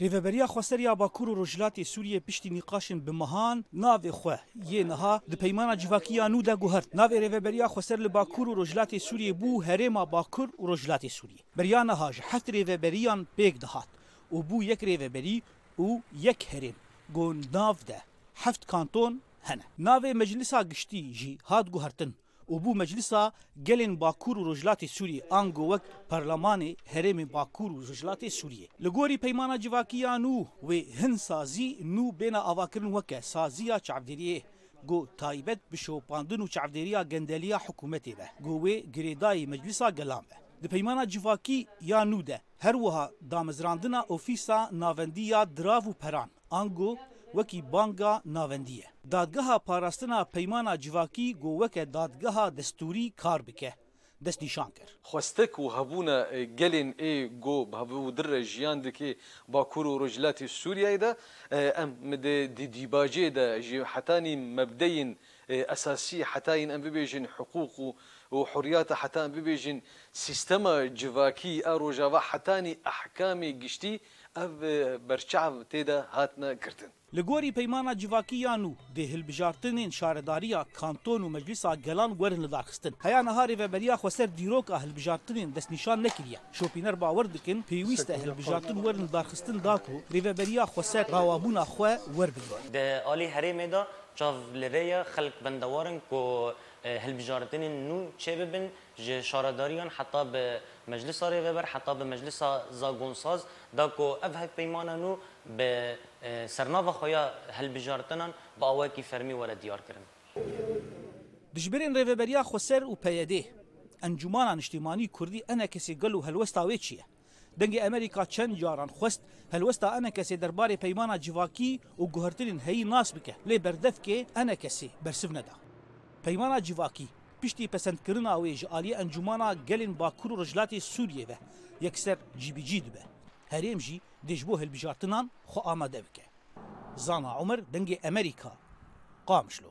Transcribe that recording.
Rêveberiya Xweser ya Bakur û Rojhilatê Sûriyê piştî nîqaşên bi mehan navê xwe yê niha di Peymana Civakî ya nû de guhert. Navê Rêveberiya Xweser li Bakur û Rojhilatê Sûriyê bû Herêma Bakur û Rojhilatê Sûriyê. Beriya niha ji heft rêveberiyan pêk dihat û bû yek rêveberî û yek herêm ku nav de heft kanton hene. Navê Meclisa Giştî jî hat guhertin. û bû Meclisa Gelên Bakur û Rojhilatê Sûriyê, ango wek Parlemanê Herêmê Bakur û Rojhilatê Sûriyê. Li gorî Peymana Civakî ya nû wê hin sazî nû bêne avakirin weke Saziya Çavdêriyê ku taybet bi şopandin û çavdêriya gendeliya hikûmetê be ku wê girêdayî Meclisa Gelan be. Di Peymana Civakî ya nû de. Her wiha damezrandina ofîsa navendî ya dirav û peran, ango, wekî banga navendî ye. Dadgeha Parastina Peymana Civakî ku weke dadgeha destûrî kar bike, destnîşan kir. Xwestek û hebûna gelên ê ku bi hev û dir re jiyan dike Bakur û Rojhilatê Sûriyeyê de, em di dîbajê de ji heta nîn mebdeyên esasî heta yên em bibêjin hiqûq û huriyata heta em bibêjin sîstema civakî a Rojava hetanî ehkamê giştî ev berçav tê de hatine girtin. Li gorî peymana civakî ya nû dê hilbijartinên şaredariya, kanton û meclîsa gelan werin lidarxistin. Heya niha rêveberiya xwe ser dîroka hilbijartinên destnîşan nekiriye. Şopîner bawer dikin pêwîst e hilbijartin werin lidarxistin da ku rêveberiya xweser dawabûna xwe werbigire. Di alî herêmê de Çav li vê ye xelk bendewar in ku hilbijartinên nû çêbibin ji şaredariyan heta bi Meclisa Rêveber heta bi Meclisa Zagonsaz da ku ev hevpeymana nû bi sernava xwe ya hilbijartinan bi awayekî fermî were diyarkirin. Dijberên Rêveberiya Xweser û PYD, Encûmana Niştîmanî Kurdî ene kesê gel û helwesta wê çi ye? Dengê Amerîka çend caran xwest helwesta enekesê derbarê peymana civakî û guhertinên heyî nas bike, lê berdevkê enekesê bersiv neda. Peymana civakî piştî pesendkirina wê ji aliyê Encûmana Gelên Bakur û Rojhilatê Sûriyê ve yekser cîbicî dibe. Herêm jî dê ji bo hilbijartinan xwe amade bike. Zana Omer, Dengê Amerîka, Qamişlo.